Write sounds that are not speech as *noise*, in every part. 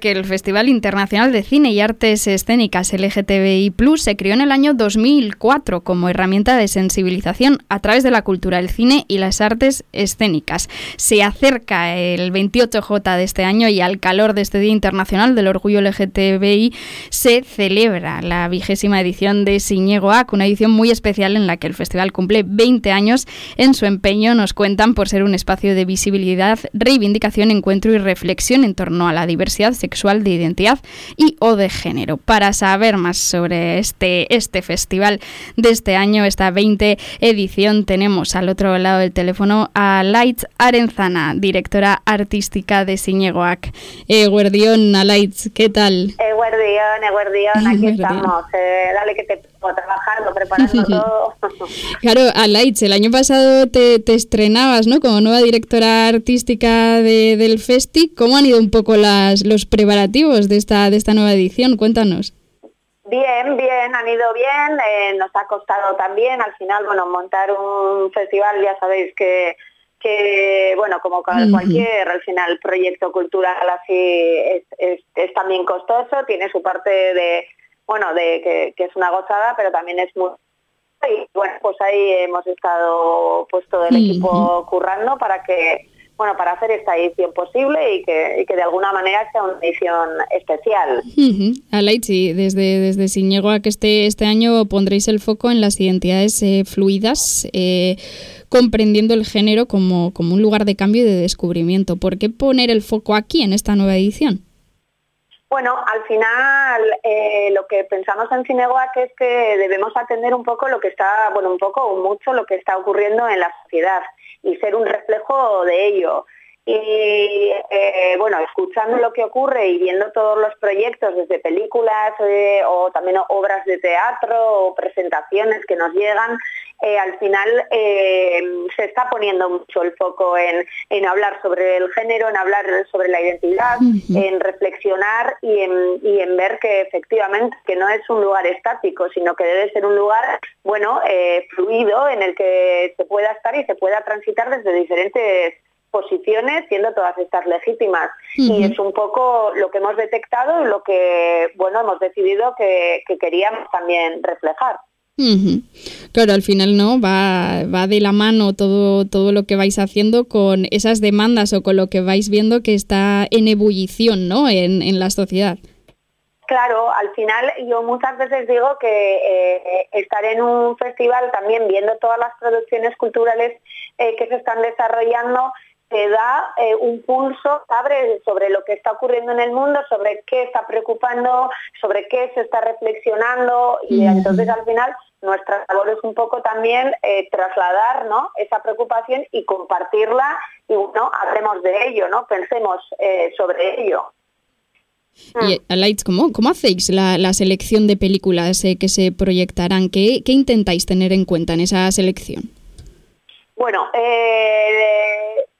que el Festival Internacional de Cine y Artes Escénicas LGTBI Plus se creó en el año 2004 como herramienta de sensibilización a través de la cultura, el cine y las artes escénicas. Se acerca el 28J de este año y al calor de este Día Internacional del Orgullo LGTBI se celebra la vigésima edición de Siñegoac, una edición muy especial en la que el festival cumple 20 años en su empeño, nos cuentan, por ser un espacio de visibilidad, reivindicación, encuentro y reflexión en torno a la diversidad sexual de identidad y o de género. Para saber más sobre este, este festival de este año, esta 20 edición, tenemos al otro lado del teléfono a Light Arenzana, directora artística de Siñegoac. Eguardión, a Lights, ¿qué tal? Eguardión, Eguardión, *laughs* aquí estamos. Eh, dale que te trabajando, *laughs* preparando todo. *laughs* Claro, a Lights, el año pasado te, te, estrenabas, ¿no? Como nueva directora artística de, del Festi. ¿Cómo han ido un poco las, los preparativos de esta, de esta nueva edición? Cuéntanos. Bien, bien, han ido bien, eh, nos ha costado también, al final, bueno, montar un festival, ya sabéis que, que bueno, como cualquier, al final, proyecto cultural así es, es, es también costoso, tiene su parte de bueno, de que, es una gozada, pero también es muy y bueno, pues ahí hemos estado pues todo el equipo currando para que bueno, para hacer esta edición posible y que, de alguna manera sea una edición especial. Uh desde, desde a que este, este año pondréis el foco en las identidades eh, fluidas, eh, comprendiendo el género como, como un lugar de cambio y de descubrimiento. ¿Por qué poner el foco aquí en esta nueva edición? Bueno, al final eh, lo que pensamos en Cineguac es que debemos atender un poco lo que está, bueno, un poco o mucho lo que está ocurriendo en la sociedad y ser un reflejo de ello. Y eh, bueno, escuchando lo que ocurre y viendo todos los proyectos, desde películas eh, o también obras de teatro o presentaciones que nos llegan, eh, al final se está poniendo mucho el foco en, hablar sobre el género, en hablar sobre la identidad, en reflexionar y en, ver que efectivamente que no es un lugar estático, sino que debe ser un lugar bueno fluido en el que se pueda estar y se pueda transitar desde diferentes posiciones, siendo todas estas legítimas. Y es un poco lo que hemos detectado y lo que bueno hemos decidido que queríamos también reflejar. Claro, al final no va, va de la mano todo, todo lo que vais haciendo con esas demandas o con lo que vais viendo que está en ebullición ¿no? en, en la sociedad. Claro, al final yo muchas veces digo que eh, estar en un festival también viendo todas las producciones culturales eh, que se están desarrollando te da eh, un pulso, abre sobre lo que está ocurriendo en el mundo, sobre qué está preocupando, sobre qué se está reflexionando y entonces al final nuestra labor es un poco también eh, trasladar ¿no? esa preocupación y compartirla y bueno, hablemos de ello, ¿no? pensemos eh, sobre ello. Y Alights, ¿cómo, ¿cómo hacéis la, la, selección de películas que se proyectarán? ¿Qué, ¿Qué, intentáis tener en cuenta en esa selección? Bueno,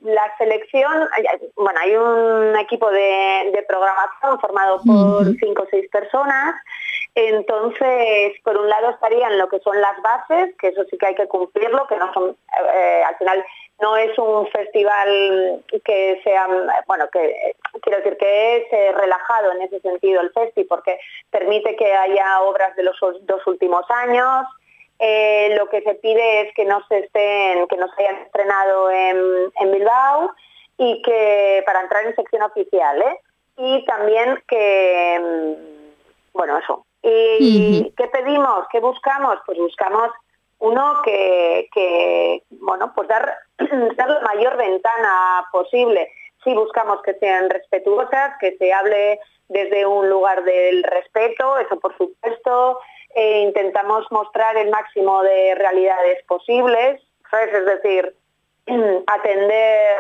la selección, bueno, hay un equipo de, de programación formado por cinco o seis personas entonces, por un lado estarían lo que son las bases, que eso sí que hay que cumplirlo, que no son, eh, al final no es un festival que sea, bueno, que quiero decir que es eh, relajado en ese sentido el festi, porque permite que haya obras de los dos últimos años. Eh, lo que se pide es que no se estén, que no se hayan estrenado en, en Bilbao y que para entrar en sección oficial, ¿eh? Y también que, mm, bueno, eso, ¿Y qué pedimos? ¿Qué buscamos? Pues buscamos uno que, bueno, pues dar, *clears throat* dar la mayor ventana posible. Sí buscamos que sean respetuosas, que se hable desde un lugar del respeto, eso por supuesto. E intentamos mostrar el máximo de realidades posibles, Es decir, *clears throat* atender,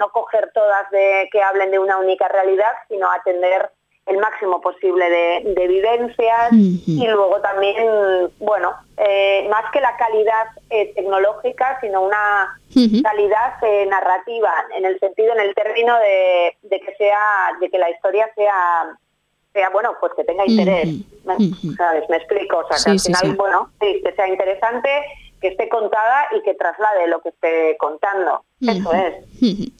no coger todas de que hablen de una única realidad, sino atender el máximo posible de, vivencias y luego también, bueno, eh, más que la calidad eh, tecnológica, sino una calidad eh, narrativa, en el sentido, en el término de, que sea, de que la historia sea sea bueno pues que tenga interés. ¿sabes? me explico o sea que al final bueno sí, que sea interesante que esté contada y que traslade lo que esté contando. Eso es.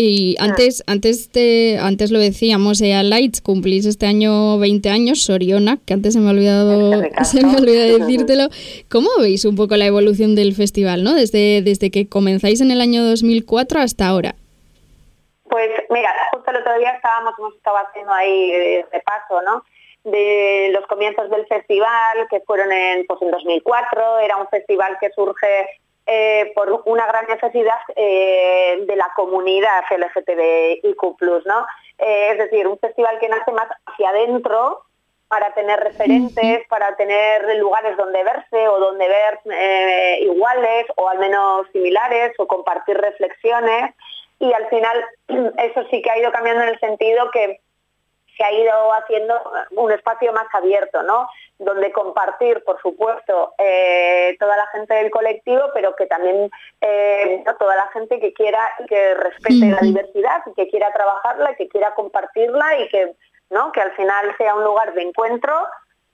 Y antes, antes, te, antes lo decíamos, eh, Lights cumplís este año 20 años, Soriona, que antes se me ha olvidado, se me olvidado *laughs* decírtelo. ¿Cómo veis un poco la evolución del festival, ¿no? Desde, desde que comenzáis en el año 2004 hasta ahora. Pues mira, justo el otro día estábamos, hemos estado haciendo ahí eh, repaso, ¿no? De los comienzos del festival, que fueron en, pues en 2004, era un festival que surge eh, por una gran necesidad eh, de la comunidad LGTBIQ+, ¿no? es decir, un festival que nace más hacia adentro para tener referentes, para tener lugares donde verse o donde ver iguales o al menos similares o compartir reflexiones y al final *clears throat* eso sí que ha ido cambiando en el sentido que se ha ido haciendo un espacio más abierto, ¿no? Donde compartir, por supuesto, eh, toda la gente del colectivo, pero que también eh, toda la gente que quiera y que respete la diversidad y que quiera trabajarla y que quiera compartirla y que, ¿no? que al final sea un lugar de encuentro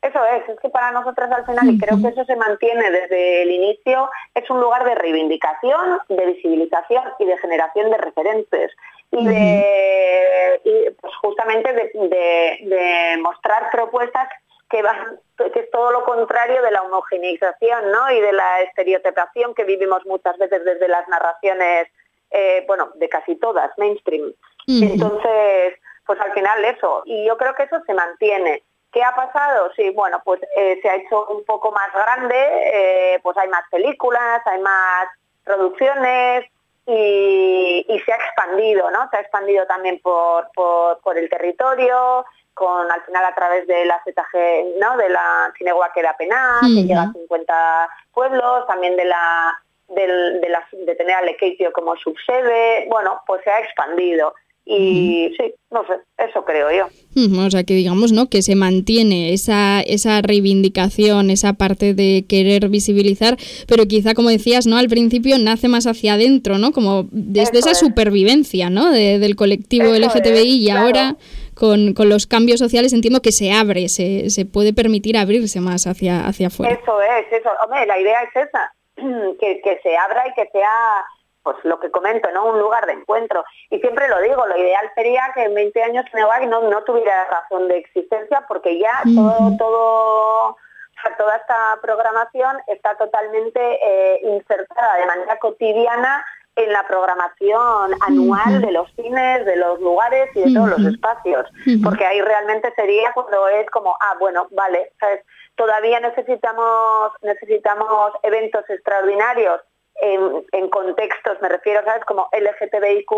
eso es, es que para nosotros al final, y creo que eso se mantiene desde el inicio, es un lugar de reivindicación, de visibilización y de generación de referentes. Y, de, pues justamente de, mostrar propuestas que van que es todo lo contrario de la homogeneización ¿no? y de la estereotipación que vivimos muchas veces desde las narraciones, eh, bueno, de casi todas, mainstream. Entonces, pues al final eso, y yo creo que eso se mantiene. ¿Qué ha pasado? Sí, bueno, pues eh, se ha hecho un poco más grande, eh, pues hay más películas, hay más producciones y, se ha expandido, ¿no? Se ha expandido también por, por, el territorio, con al final a través de la ZG, ¿no? De la Cineguaquera Penal, que llega a 50 pueblos, también de la de, la, de tener a Lequeitio como subsede, bueno, pues se ha expandido. Y sí, no sé, eso creo yo. O sea, que digamos, ¿no? Que se mantiene esa, esa reivindicación, esa parte de querer visibilizar, pero quizá, como decías, ¿no? Al principio nace más hacia adentro, ¿no? Como desde esa supervivencia, ¿no? del colectivo LGTBI y ahora con, con, los cambios sociales entiendo que se abre, se, se puede permitir abrirse más hacia, hacia afuera. Eso es, eso. Hombre, la idea es esa, *clears throat* que, que se abra y que sea pues lo que comento, ¿no? Un lugar de encuentro. Y siempre lo digo, lo ideal sería que en 20 años Neoac no, no tuviera razón de existencia porque ya todo, todo toda esta programación está totalmente eh, insertada de manera cotidiana en la programación anual de los cines, de los lugares y de todos los espacios, porque ahí realmente sería cuando es como, ah, bueno, vale, todavía necesitamos necesitamos eventos extraordinarios en, contextos, me refiero, ¿sabes? Como LGTBIQ+,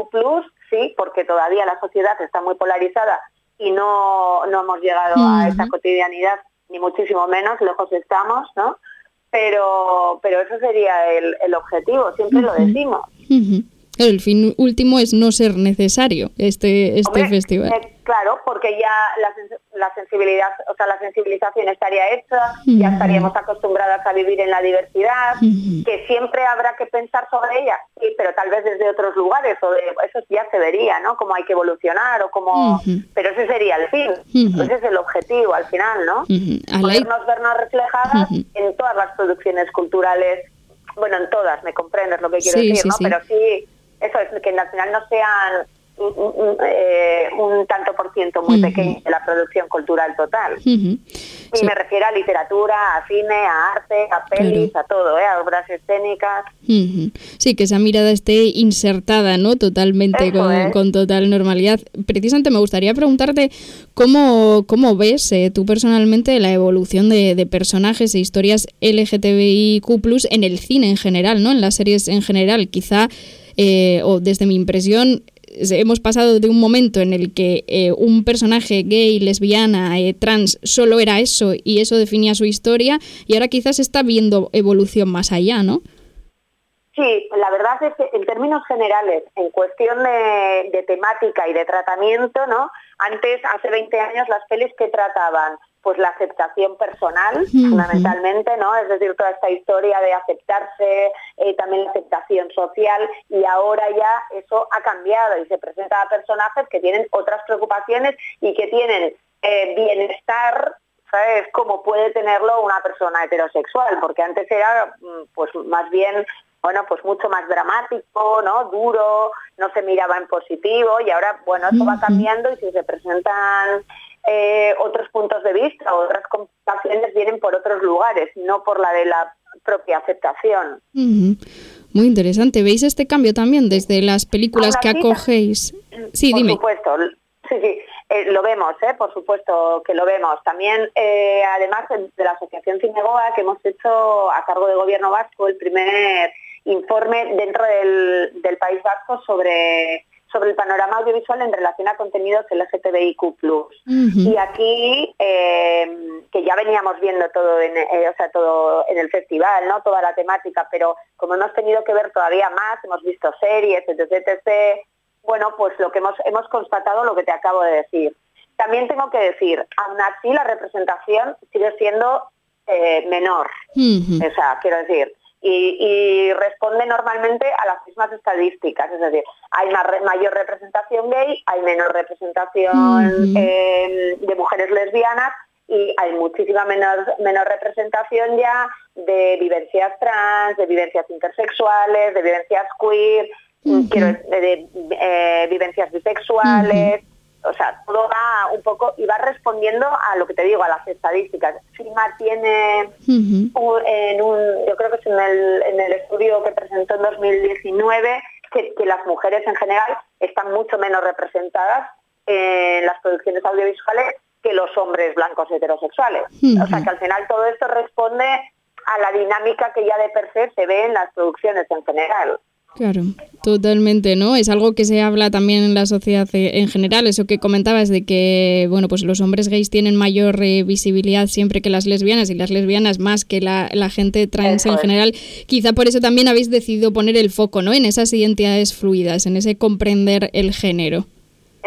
sí, porque todavía la sociedad está muy polarizada y no, no hemos llegado a esa cotidianidad, ni muchísimo menos, lejos estamos, ¿no? Pero, pero eso sería el, el objetivo, siempre lo decimos. El fin último es no ser necesario este, este festival. Eh, claro, porque ya la, sensibilidad, o sea, la sensibilización estaría hecha, ya estaríamos acostumbradas a vivir en la diversidad, que siempre habrá que pensar sobre ella, sí, pero tal vez desde otros lugares, o de, eso ya se vería, ¿no? Cómo hay que evolucionar o cómo... Pero ese sería el fin, ese es el objetivo al final, ¿no? Podernos vernos reflejadas en todas las producciones culturales, bueno, en todas, me comprendes lo que quiero decir, ¿no? Pero sí eso es, que al final no sean eh, un, tanto por ciento muy pequeño de la producción cultural total. Y me refiero a literatura, a cine, a arte, a pelis, a todo, ¿eh? a obras escénicas. Sí, que esa mirada esté insertada, ¿no? Totalmente, con, total normalidad. Precisamente me gustaría preguntarte cómo, cómo ves eh, tú personalmente la evolución de, de personajes e historias LGTBIQ+, en el cine en general, ¿no? En las series en general. Quizá eh, o desde mi impresión, hemos pasado de un momento en el que eh, un personaje gay, lesbiana, eh, trans solo era eso y eso definía su historia y ahora quizás está viendo evolución más allá, ¿no? Sí, la verdad es que en términos generales, en cuestión de, de temática y de tratamiento, ¿no? Antes, hace 20 años, las pelis que trataban pues la aceptación personal, fundamentalmente, ¿no? Es decir, toda esta historia de aceptarse, eh, también la aceptación social, y ahora ya eso ha cambiado y se presenta a personajes que tienen otras preocupaciones y que tienen eh, bienestar ¿sabes? Como puede tenerlo una persona heterosexual, porque antes era mm, pues más bien bueno, pues mucho más dramático, ¿no? Duro, no se miraba en positivo y ahora, bueno, eso va cambiando y si se presentan eh, otros puntos de vista, otras computaciones vienen por otros lugares, no por la de la propia aceptación. Muy interesante. ¿Veis este cambio también desde las películas que acogéis? Sí, por supuesto. Sí, sí. Eh, lo vemos, ¿eh? por supuesto que lo vemos. También, eh, además de la Asociación Cinegoa, que hemos hecho a cargo del Gobierno Vasco el primer informe dentro del, del País Vasco sobre sobre el panorama audiovisual en relación a contenidos LGTBIQ+. Y aquí, eh, que ya veníamos viendo todo en, eh, o sea, todo en el festival, ¿no? toda la temática, pero como hemos tenido que ver todavía más, hemos visto series, etc., etc., bueno, pues lo que hemos, hemos constatado lo que te acabo de decir. También tengo que decir, aún así la representación sigue siendo eh, menor. O sea, quiero decir, y, responde normalmente a las mismas estadísticas, es decir, hay mayor representación gay, hay menor representación em, de mujeres lesbianas y hay muchísima menor, menor representación ya de vivencias trans, de vivencias intersexuales, de vivencias queer, de, eh, vivencias bisexuales o sea, todo va un poco y va respondiendo a lo que te digo, a las estadísticas. FIMA tiene en un, yo creo que es en el, en el estudio que presentó en 2019, que, las mujeres en general están mucho menos representadas en las producciones audiovisuales que los hombres blancos heterosexuales. O sea que al final todo esto responde a la dinámica que ya de per se se ve en las producciones en general. Claro, totalmente, ¿no? Es algo que se habla también en la sociedad eh, en general, eso que comentabas de que, bueno, pues los hombres gays tienen mayor eh, visibilidad siempre que las lesbianas y las lesbianas más que la, gente trans en general. Quizá por eso también habéis decidido poner el foco, ¿no? En esas identidades fluidas, en ese comprender el género.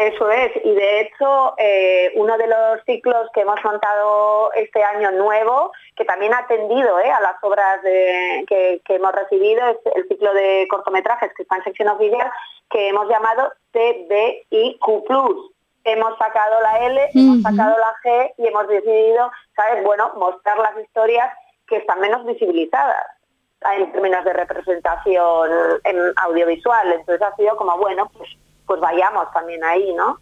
Eso es, y de hecho eh, uno de los ciclos que hemos montado este año nuevo, que también ha atendido eh, a las obras que, hemos recibido, es el ciclo de cortometrajes que está en sección oficial, que hemos llamado TBIQ+. Hemos sacado la L, hemos sacado la G y hemos decidido, ¿sabes? Bueno, mostrar las historias que están menos visibilizadas en términos de representación audiovisual. Entonces ha sido como, bueno, pues pues vayamos también ahí, ¿no?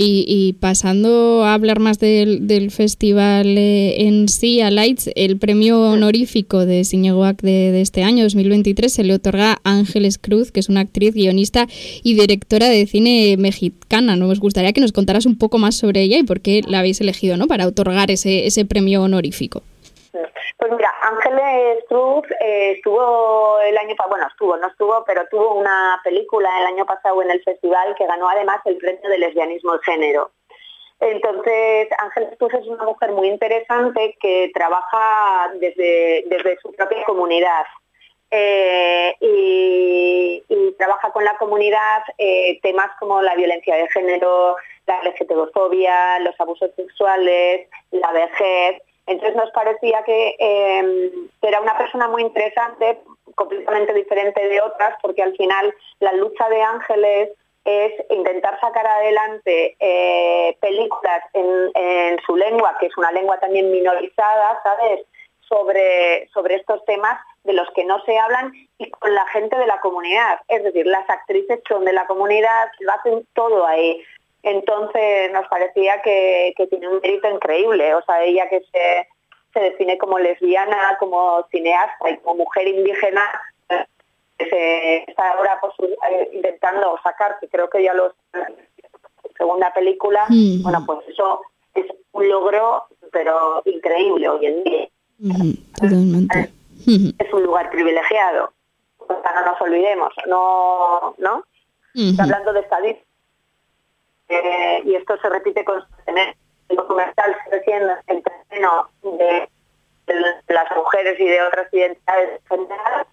Y, pasando a hablar más del, festival eh, en sí, a Lights, el premio honorífico de Cinegoac de, de, este año, 2023, se le otorga a Ángeles Cruz, que es una actriz, guionista y directora de cine mexicana. Nos gustaría que nos contaras un poco más sobre ella y por qué la habéis elegido ¿no? para otorgar ese, ese premio honorífico. Pues mira, Ángeles Cruz eh, estuvo el año pasado, bueno, estuvo, no estuvo, pero tuvo una película el año pasado en el festival que ganó además el premio de lesbianismo de género. Entonces, Ángeles Cruz es una mujer muy interesante que trabaja desde, desde su propia comunidad. Eh, y, trabaja con la comunidad eh, temas como la violencia de género, la LGTBofobia, los abusos sexuales, la vejez, entonces nos parecía em, que, era una persona muy interesante, completamente diferente de otras, porque al final la lucha de Ángeles es intentar sacar adelante eh, películas en, su lengua, que es una lengua también minorizada, ¿sabes? Sobre, sobre estos temas de los que no se hablan y con la gente de la comunidad. Es decir, las actrices son de la comunidad, lo hacen todo ahí. Entonces nos parecía que, tiene un mérito increíble, o sea, ella que se, define como lesbiana, como cineasta y como mujer indígena, se está ahora pues, eh, intentando sacar, que creo que ya lo segunda película, bueno, pues eso es un logro, pero increíble hoy en día. Es un lugar privilegiado, no nos olvidemos, no, ¿no? Hablando de estadísticas eh, y esto se repite con el documental sigue siendo el terreno de, las mujeres y de otras identidades generales,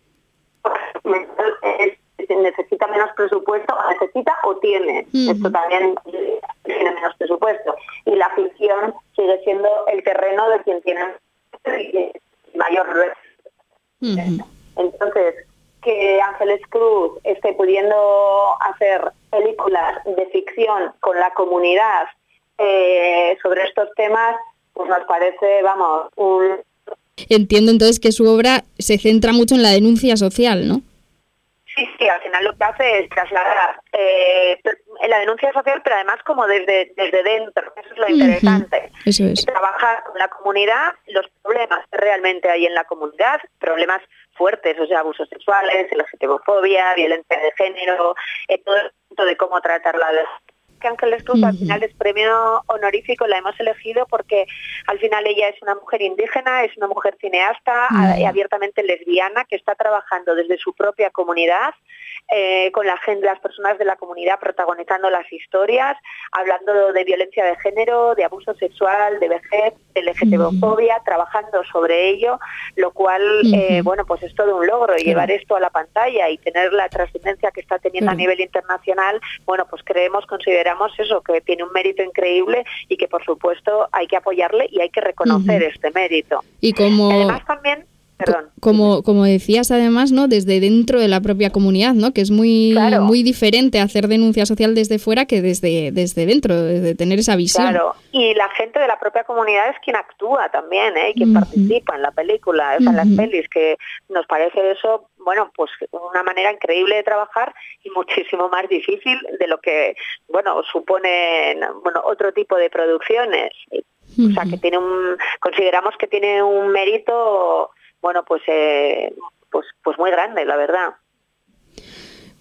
necesita menos presupuesto, necesita o tiene. Esto también tiene menos presupuesto. Y la ficción sigue siendo el terreno de quien tiene mayor Entonces, que Ángeles Cruz esté pudiendo hacer con la comunidad eh, sobre estos temas, pues nos parece, vamos, un Entiendo entonces que su obra se centra mucho en la denuncia social, ¿no? Sí, sí, al final lo que hace es trasladar eh, la denuncia social, pero además como desde, desde dentro, eso es lo interesante. Eso es. Trabajar con la comunidad, los problemas que realmente hay en la comunidad, problemas fuertes, o sea, abusos sexuales, LGTBofobia, violencia de género, eh, todo de cómo tratarla que Ángeles Cruz al final es premio honorífico, la hemos elegido porque al final ella es una mujer indígena, es una mujer cineasta y abiertamente lesbiana que está trabajando desde su propia comunidad eh, con la gente, las personas de la comunidad protagonizando las historias, hablando de violencia de género, de abuso sexual, de vejez, de LGTB-fobia, trabajando sobre ello, lo cual, eh, bueno, pues es todo un logro. Llevar esto a la pantalla y tener la trascendencia que está teniendo a nivel internacional, bueno, pues creemos, consideramos eso, que tiene un mérito increíble y que por supuesto hay que apoyarle y hay que reconocer este mérito. Y como... Además también como, como decías además, ¿no? Desde dentro de la propia comunidad, ¿no? Que es muy, muy diferente hacer denuncia social desde fuera que desde, desde dentro, desde tener esa visión. Claro, y la gente de la propia comunidad es quien actúa también, ¿eh? Y quien participa en la película, en las pelis, que nos parece eso, bueno, pues una manera increíble de trabajar y muchísimo más difícil de lo que, bueno, suponen, bueno, otro tipo de producciones. O sea, que tiene un, consideramos que tiene un mérito bueno, pues, eh, pues, pues muy grande, la verdad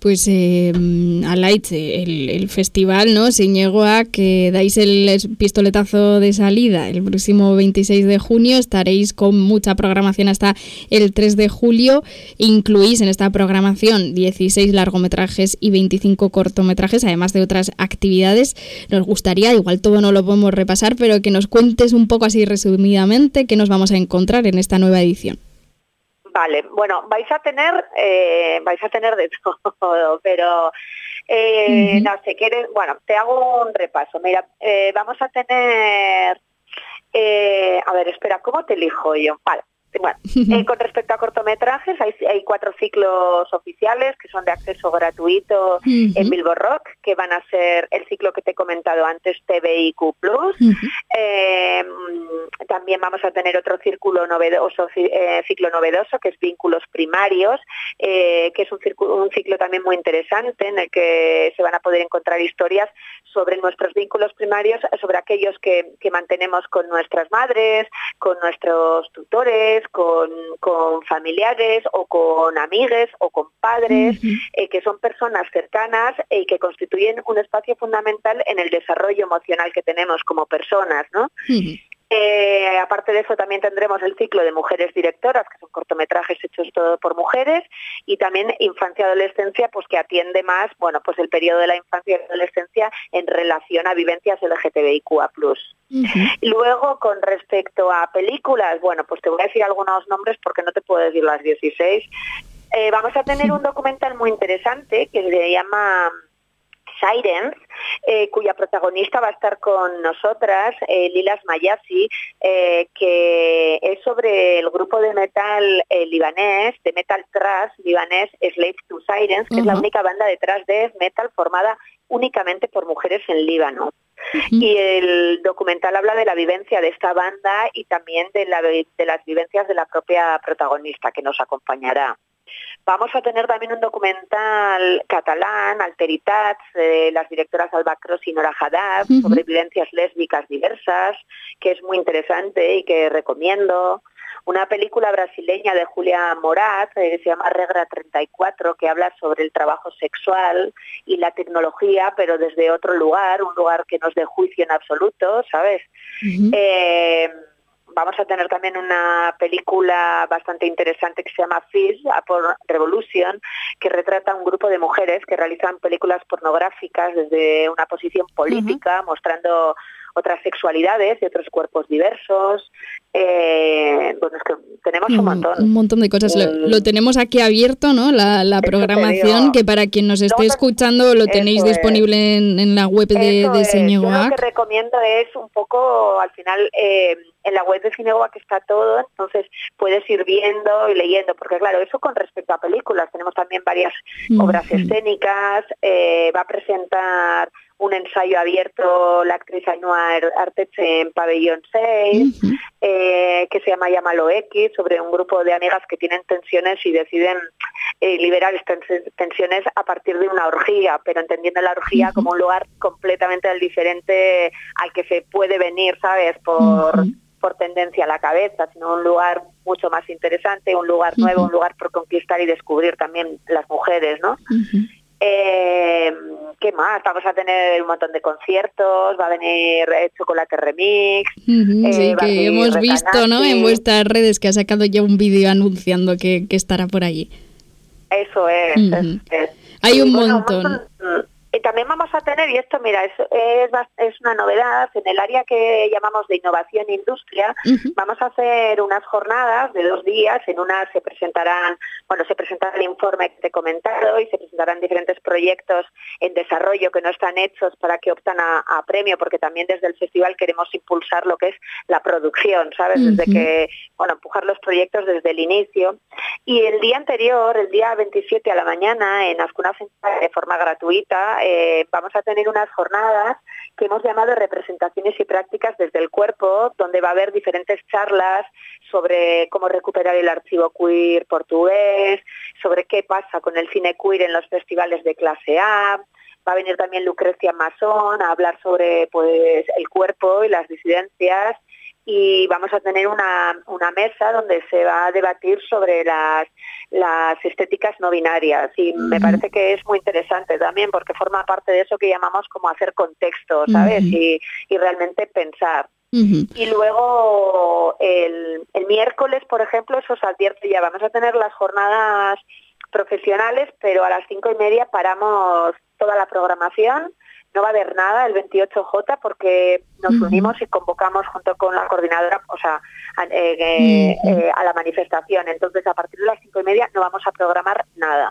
pues eh, el, el, festival, ¿no? a que dais el pistoletazo de salida el próximo 26 de junio, estaréis con mucha programación hasta el 3 de julio, incluís en esta programación 16 largometrajes y 25 cortometrajes, además de otras actividades. Nos gustaría, igual todo no lo podemos repasar, pero que nos cuentes un poco así resumidamente qué nos vamos a encontrar en esta nueva edición. Vale, bueno, vais a tener, eh, vais a tener de *laughs* todo, pero eh, no sé, quieres, bueno, te hago un repaso. Mira, eh, vamos a tener, a ver, espera, ¿cómo te elijo yo? Vale, bueno, *laughs* eh, con respecto a cortometrajes, hay, cuatro ciclos oficiales que son de acceso gratuito en Bilbo Rock, que van a ser el ciclo que te he comentado antes, TVIQ+. Eh, también vamos a tener otro círculo novedoso, eh, ciclo novedoso, que es Vínculos Primarios, que es un, un ciclo también muy interesante en el que se van a poder encontrar historias sobre nuestros vínculos primarios, sobre aquellos que, mantenemos con nuestras madres, con nuestros tutores, con, familiares o con amigues o con padres, eh, que son personas cercanas y que constituyen un espacio fundamental en el desarrollo emocional que tenemos como personas, ¿no? Eh, aparte de eso también tendremos el ciclo de mujeres directoras, que son cortometrajes hechos todo por mujeres, y también infancia-adolescencia, pues que atiende más, bueno, pues el periodo de la infancia y adolescencia en relación a vivencias LGTBIQA+. Luego, con respecto a películas, bueno, pues te voy a decir algunos nombres porque no te puedo decir las 16. Eh, vamos a tener un documental muy interesante que se llama Sirens, eh, cuya protagonista va a estar con nosotras, eh, Lilas Mayasi, eh, que es sobre el grupo de metal libanés, de metal thrash libanés Slave to Sirens, que es la única banda de thrash death metal formada únicamente por mujeres en Líbano. Y el documental habla de la vivencia de esta banda y también de, de las vivencias de la propia protagonista que nos acompañará. Vamos a tener también un documental catalán, Alteritats, de las directoras Alba Cross y Nora Haddad, sobre vivencias lésbicas diversas, que es muy interesante y que recomiendo. Una película brasileña de Julia Morat, eh, que se llama Regra 34, que habla sobre el trabajo sexual y la tecnología, pero desde otro lugar, un lugar que no es de juicio en absoluto, ¿sabes? Vamos a tener también una película bastante interesante que se llama Fish, por Revolution, que retrata a un grupo de mujeres que realizan películas pornográficas desde una posición política, mostrando otras sexualidades y otros cuerpos diversos. Eh, bueno, es que tenemos un montón. Un montón de cosas. lo, tenemos aquí abierto, ¿no? La, programación, que para quien nos esté escuchando lo tenéis disponible en, la web de, de Yo lo que recomiendo es un poco, al final, eh, en la web de que está todo, entonces puedes ir viendo y leyendo, porque claro, eso con respecto a películas, tenemos también varias obras escénicas, eh, va a presentar un ensayo abierto la actriz Ainhoa Arteche en Pabellón 6, eh, que se llama Llámalo X, sobre un grupo de amigas que tienen tensiones y deciden eh, liberar estas tensiones a partir de una orgía, pero entendiendo la orgía como un lugar completamente diferente al que se puede venir, ¿sabes? Por, por tendencia a la cabeza, sino un lugar mucho más interesante, un lugar nuevo, un lugar por conquistar y descubrir también las mujeres, ¿no? Eh, ¿Qué más? Vamos a tener un montón de conciertos, va a venir Chocolate Remix. Eh, sí, que hemos visto ¿no? en vuestras redes que ha sacado ya un vídeo anunciando que, estará por allí. Eso es. Hay un montón. Y también vamos a tener, y esto mira, es, es, una novedad, en el área que llamamos de innovación e industria, vamos a hacer unas jornadas de dos días, en una se presentarán, bueno, se presentará el informe que te he comentado y se presentarán diferentes proyectos en desarrollo que no están hechos para que optan a, premio, porque también desde el festival queremos impulsar lo que es la producción, ¿sabes? Desde que, bueno, empujar los proyectos desde el inicio. Y el día anterior, el día 27 a la mañana, en Ascuna de forma gratuita, eh, vamos a tener unas jornadas que hemos llamado representaciones y prácticas desde el cuerpo, donde va a haber diferentes charlas sobre cómo recuperar el archivo queer portugués, sobre qué pasa con el cine queer en los festivales de clase A. Va a venir también Lucrecia Masón a hablar sobre pues, el cuerpo y las disidencias y vamos a tener una, mesa donde se va a debatir sobre las, las estéticas no binarias. Y me parece que es muy interesante también porque forma parte de eso que llamamos como hacer contexto, ¿sabes? y, realmente pensar. Y luego el, el, miércoles, por ejemplo, eso os advierto ya, vamos a tener las jornadas profesionales, pero a las cinco y media paramos toda la programación no va a haber nada el 28J porque nos unimos y convocamos junto con la coordinadora o sea, eh, eh, a la manifestación. Entonces, a partir de las cinco y media no vamos a programar nada,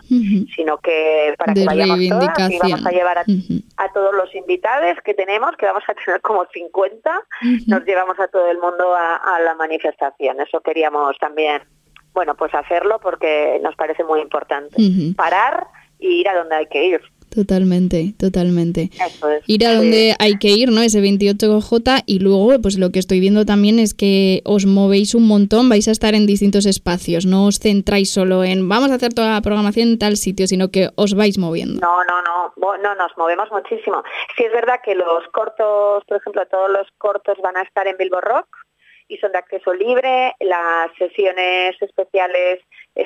sino que para que vayamos todas y vamos a llevar a, todos los invitados que tenemos, que vamos a tener como 50, nos llevamos a todo el mundo a, a la manifestación. Eso queríamos también, bueno, pues hacerlo porque nos parece muy importante. Parar y ir a donde hay que ir. Totalmente, totalmente. Ir a donde hay que ir, ¿no? Ese 28J y luego, pues lo que estoy viendo también es que os movéis un montón, vais a estar en distintos espacios, no os centráis solo en vamos a hacer toda la programación en tal sitio, sino que os vais moviendo. No, no, no, no, nos movemos muchísimo. Sí es verdad que los cortos, por ejemplo, todos los cortos van a estar en Bilbo Rock, y son de acceso libre. Las sesiones especiales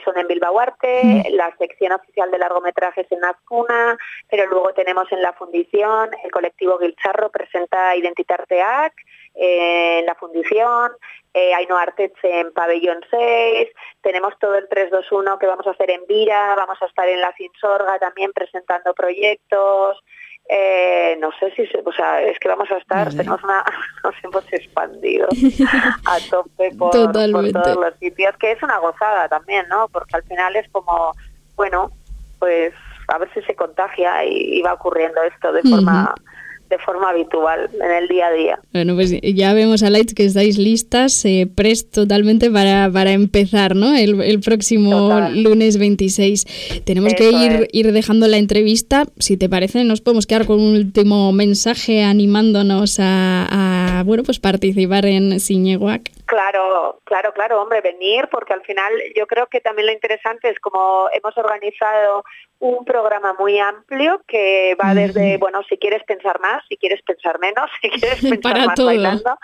son en Bilbao Arte, la sección oficial de largometrajes en Azcuna, pero luego tenemos en la fundición, el colectivo Gilcharro presenta Identitarteac eh, en la fundición, eh, Aino Arteche en Pabellón 6, tenemos todo el 321 que vamos a hacer en Vira, vamos a estar en la Cinsorga también presentando proyectos, eh, no sé si, o sea, es que vamos a estar, tenemos una, *laughs* nos hemos expandido *laughs* a tope por, todos los sitios, que es una gozada también, ¿no? Porque al final es como, bueno, pues a ver si se contagia y, va ocurriendo esto de forma de forma habitual en el día a día. Bueno, pues ya vemos a Lights que estáis listas, eh, totalmente para, para empezar, ¿no? El, el próximo lunes 26. Tenemos que ir, ir dejando la entrevista. Si te parece, nos podemos quedar con un último mensaje animándonos a, a bueno, pues participar en Siñeguac. Claro, claro, claro, hombre, venir, porque al final yo creo que también lo interesante es como hemos organizado un programa muy amplio que va desde, bueno, si quieres pensar más, si quieres pensar menos, *laughs* si quieres *laughs* pensar más bailando,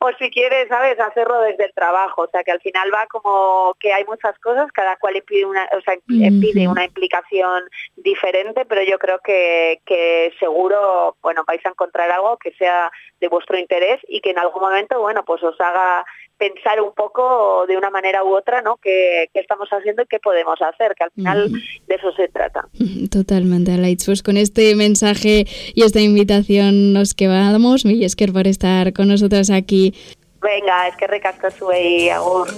o si quieres, ¿sabes?, hacerlo desde el trabajo. O sea, que al final va como que hay muchas cosas, cada cual pide una, o sea, pide una implicación diferente, pero yo creo que, que seguro, bueno, vais a encontrar algo que sea de vuestro interés y que en algún momento, bueno, pues os haga pensar un poco de una manera u otra, ¿no? ¿Qué, estamos haciendo y qué podemos hacer? Que al final de eso se trata. *laughs* Totalmente, Lights. Pues con este mensaje y esta invitación nos quedamos. Millesker por estar con nosotros aquí. Venga, es que recasco su agur.